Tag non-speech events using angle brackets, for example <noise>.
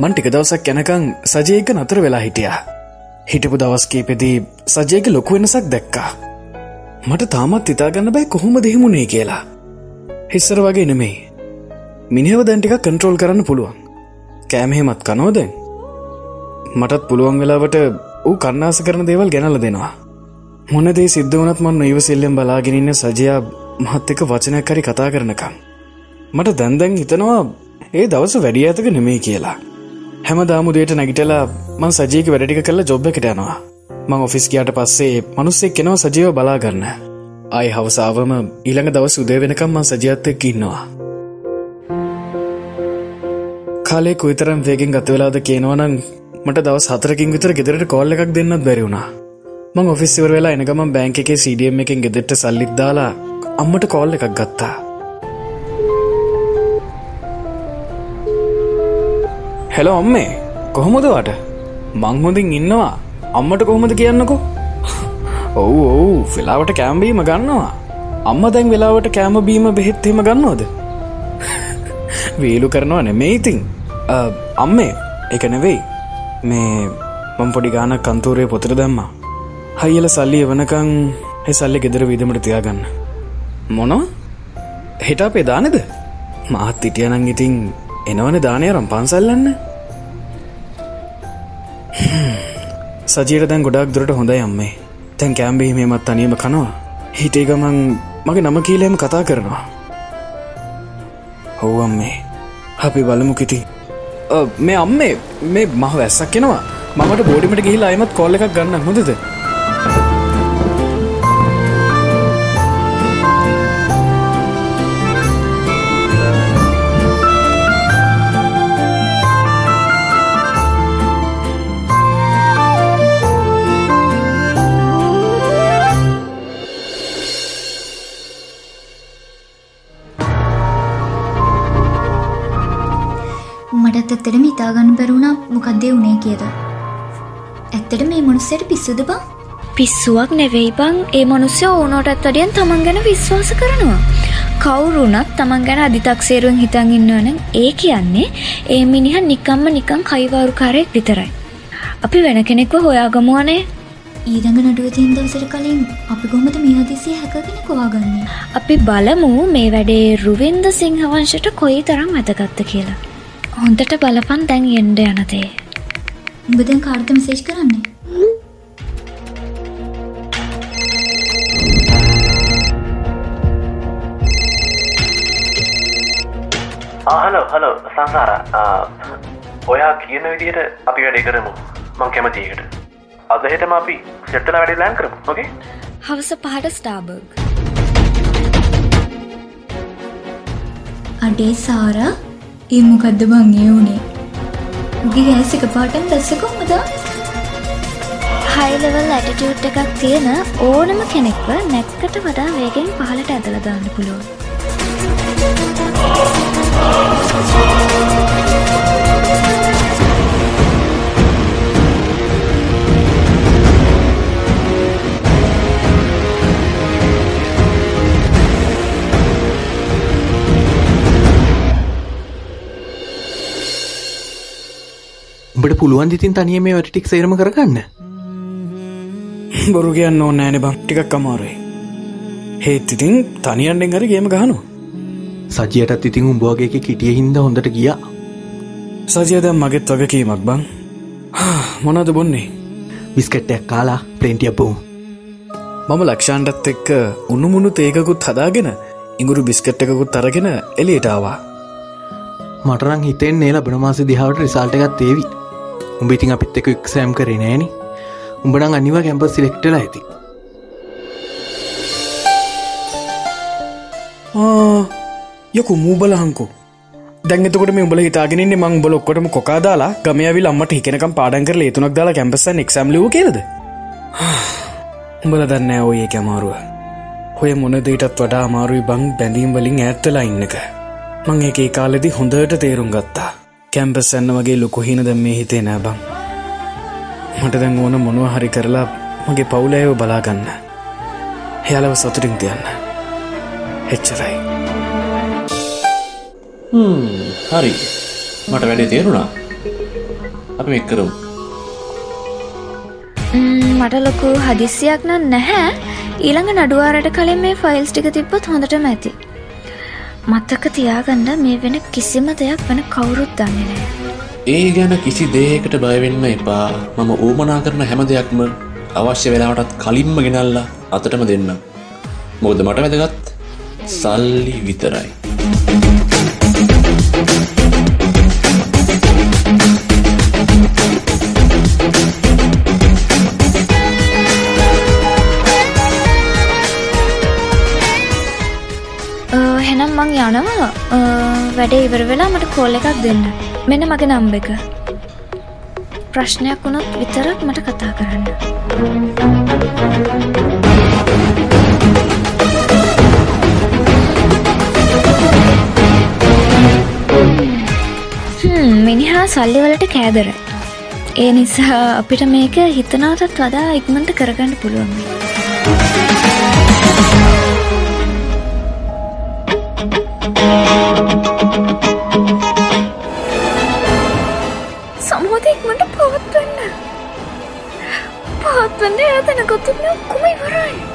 මන් ටික දවසක් යැනකං සජයක නතර වෙලා හිටියා. හිටපු දවස්කේපෙදී සජයක ලොකු වෙනසක් දැක්කා. මට තාමත් ඉතාගන්න බෑ කොහොම දෙහිමුණේ කියලා. හිස්සර වගේ නෙමෙයි. මිනිහව දැන්ටික කන්ට්‍රෝල් කරන්න පුළුවන්. කෑමහෙමත් කනෝදැන්. මටත් පුළුවන් වෙලාවට ඌ කන්නාස කරන දේවල් ගැනල දෙනවා. මොනදේ සිද්ධ වනත් මන්න ඉවසිල්ලෙන් බලාගෙනන්න සජයා මහත් එක වචනයක් කරි කතා කරනකම්. මට දැන්දැන් හිතනවා ඒ දවස වැඩි ඇතක නෙමේ කියලා. හැම දාමුදේට නැගිටලා මං සජයක වැඩටික කල්ල ජොබ්බ එකට යනවා. මං ඔෆිස් ගයාට පස්සේ මනුස්සෙක් කෙනව සජීව බලාගන්න. අයි හවසාවම ඊළඟ දවස් උදේ වෙනකම් මං සජයත්තෙක් ඉන්නවා. කාලේ කුයිතරම් වේගෙන් ගතවෙලාද කියනවනං මට දවස් හතරකින් විතර ගෙදරට කොල්ල එකක් දෙන්නත් බැරිවුණා මං ඔෆිස්සිවර වෙලා එනගම බෑංක එකේ සිඩියම් එකෙන් ගෙදෙට්ට සල්ලික් දාලා අම්මට කෝල් එකක් ගත්තා හෙලෝ අම්මේ. කොහොමදවට මං හොඳින් ඉන්නවා. අම්මට කොහොමද කියන්නකෝ? ඔවු ඔවු. වෙලාවට කෑම්බීම ගන්නවා. අම්ම දැන් වෙලාවට කෑම බීම බෙහෙත්හෙම ගන්නවද? වේලු කරනවා නෙමේ ඉතින්. අම්මේ එක නෙවෙයි. මේ මං පොඩි ගාන කන්තූරය පොතර දැම්මා. හයිල සල්ලි එවනකං හෙ සල්ලි ගෙදර විදමට තියාගන්න. මොනො හෙට අපේ දානෙද? මාත් ඉටියනං ඉතින් එනවන දානය රම් පන්සල්ලන්න? සජීර දැන් ගොඩක් දුරට හොඳයි අම්මේ. තැන් කෑම්බීමේමත් අනියම කනවා. හිටේ ගමන් මගේ නම කීලයම කතා කරනවා. හොව් අම්මේ. අපි බලමු කිති. මේ අම්මේ මේ මහ වැස්සක් කෙනවා මමට බෝඩිමට ගිහිලා අයමත් කොල්ල එකක් ගන්න හොඳද? ඇත්තටම හිතාගන්න බැරුණා මොකක්දේ වුණේ කියද. ඇත්තට මේ මනුස්සයට පිස්සුද බං පිස්සුවක් නෙවෙයි බං ඒ මනුස්්‍ය ඕනෝටත් අඩියන් තමන් ගැන විශ්වාස කරනවා. කවුරුනත් තමන් ගැන අධිතක්සේරුවෙන් හිතන් ඉන්නවන ඒ කියන්නේ ඒ මිනිහ නිකම්ම නිකං කයිවාරුකාරයෙක් විතරයි. අපි වෙන කෙනෙක්ව හොයාගමුවනේ ඊළඟ නඩුව තින් දවසට කලින් අපි කොමද මේ හදිසිය හැකගෙන කොවාගන්න. අපි බලමු මේ වැඩේ රුවින්ද සිංහවංශට කොයි තරම් ඇතගත්ත කියලා. හොඳට බලපන් දැන් එන්ඩ යනතේ. උඹ දැන් කාර්ත මෙසේජ් කරන්නේ? ආහලෝ හලෝ සංසාර. ඔයා කියන විදියට අපි වැඩේ කරමු. මං කැමතිකට අදහෙටම අපි සෙට්ටල වැඩි ලෑන් කරමු ඕගේ හවස පහට ස්ටාබර්ග් අඩේ සාරා ඒ මොකක්ද බං ඒ වුණේ උගේ ගෑස් එක පාටම දැස්ස කොහොමද හයිලවල් ඇටිටියුට් එකක් තියෙන ඕනම කෙනෙක්ව නැක්කට වඩා වේගෙන් පහලට ඇදල දාන්න පුළුවන්. උඹට පුළුවන් ඉතින් තනිය මේ වැටික් සේරම කරගන්න. බොරු කියන්න ඕන්න ෑන බං ටිකක් අමාරුයි. හේත් ඉතින් තනියන්ඩෙන් හරි ගේම ගහනු සජයටත් ඉතින් උඹවාගේ කිටිය හින්ද හොඳට ගියා. සජයද මගෙත් වගකීමක් බං. මොනද බොන්නේ? විස්කට්ටයක් කාලා ප්‍රේන්ටිය බෝ මම ලක්ෂාන්ටත් එක්ක උනුමුණු තේකකුත් හදාගෙන ඉඟුරු බිස්කට් එකකුත් අරගෙන එලියටාවා මටරං හිතෙන් ඒ ලබන මාස දිහාවට රිසාල්ට එකත් ඒවී උඹ ඉතින් අපිත් එක එක්සෑම් කරේ නෑන. උඹනං අනිවා කැම්ප සිලෙක්ටල ඇති. යකු මූබලහංකු දැන්තකට මේ උඹල හිතාගෙනන්නේ මං බලොක්කොටම කොකාදාලා ගමයවිල් අම්මට හිකනකම් පාඩන්කර ඒතුනක් දාලා කැම්පසන් එක්සම්ලිව කියලද? <sighs> උඹල දන්න ඔය කැමාරුව හොය මොනදටත් වඩා අමාරුයි බං බැඳීම් වලින් ඇත්තලා ඉන්නක මං එක කාලෙදි හොඳට තේරුම් ගත්තා. කැම්පස් ඇන්න වගේ ලොකුහින දැම් මේ හිතේ නෑ බං. මට දැන් ඕන මොනුව හරි කරලා මගේ පවුලෑයෝ බලාගන්න යාලව සතුටින් තියන්න. එච්චරයි. හරි. මට වැඩේ තේරුණා. අපි මෙක් කරමු. ම්ම්, මට ලොකු හදිස්සියක් නම් නැහැ. ඊළඟ නඩුවාරට කලින් මේ ෆයිල්ස් ටික තිබ්බත් හොඳටම ඇති මත්තක තියාගන්න මේ වෙන කිසිම දෙයක් වෙන කවුරුත් දන්නේ නෑ ඒ ගැන කිසි දේකට බයවෙන්න එපා. මම ඌමනා කරන හැම දෙයක්ම අවශ්‍ය වෙලාවටත් කලින්ම ගෙනල්ලා අතටම දෙන්න. මොකද මට වැදගත්? සල්ලි විතරයි. අ, වැඩේ ඉවර වෙලා මට කෝල් එකක් දෙන්න. මෙන්න මගේ නම්බ එක. ප්‍රශ්නයක් වුණොත් විතරක් මට කතා කරන්න. හ්ම්, මිනිහා සල්ලිවලට කෑදරයි ඒ නිසා අපිට මේක හිතනාටත් වඩා ඉක්මට කරගන්න පුළුවන්. Gott, ben jij het in een gat op mij? Kom even rijden.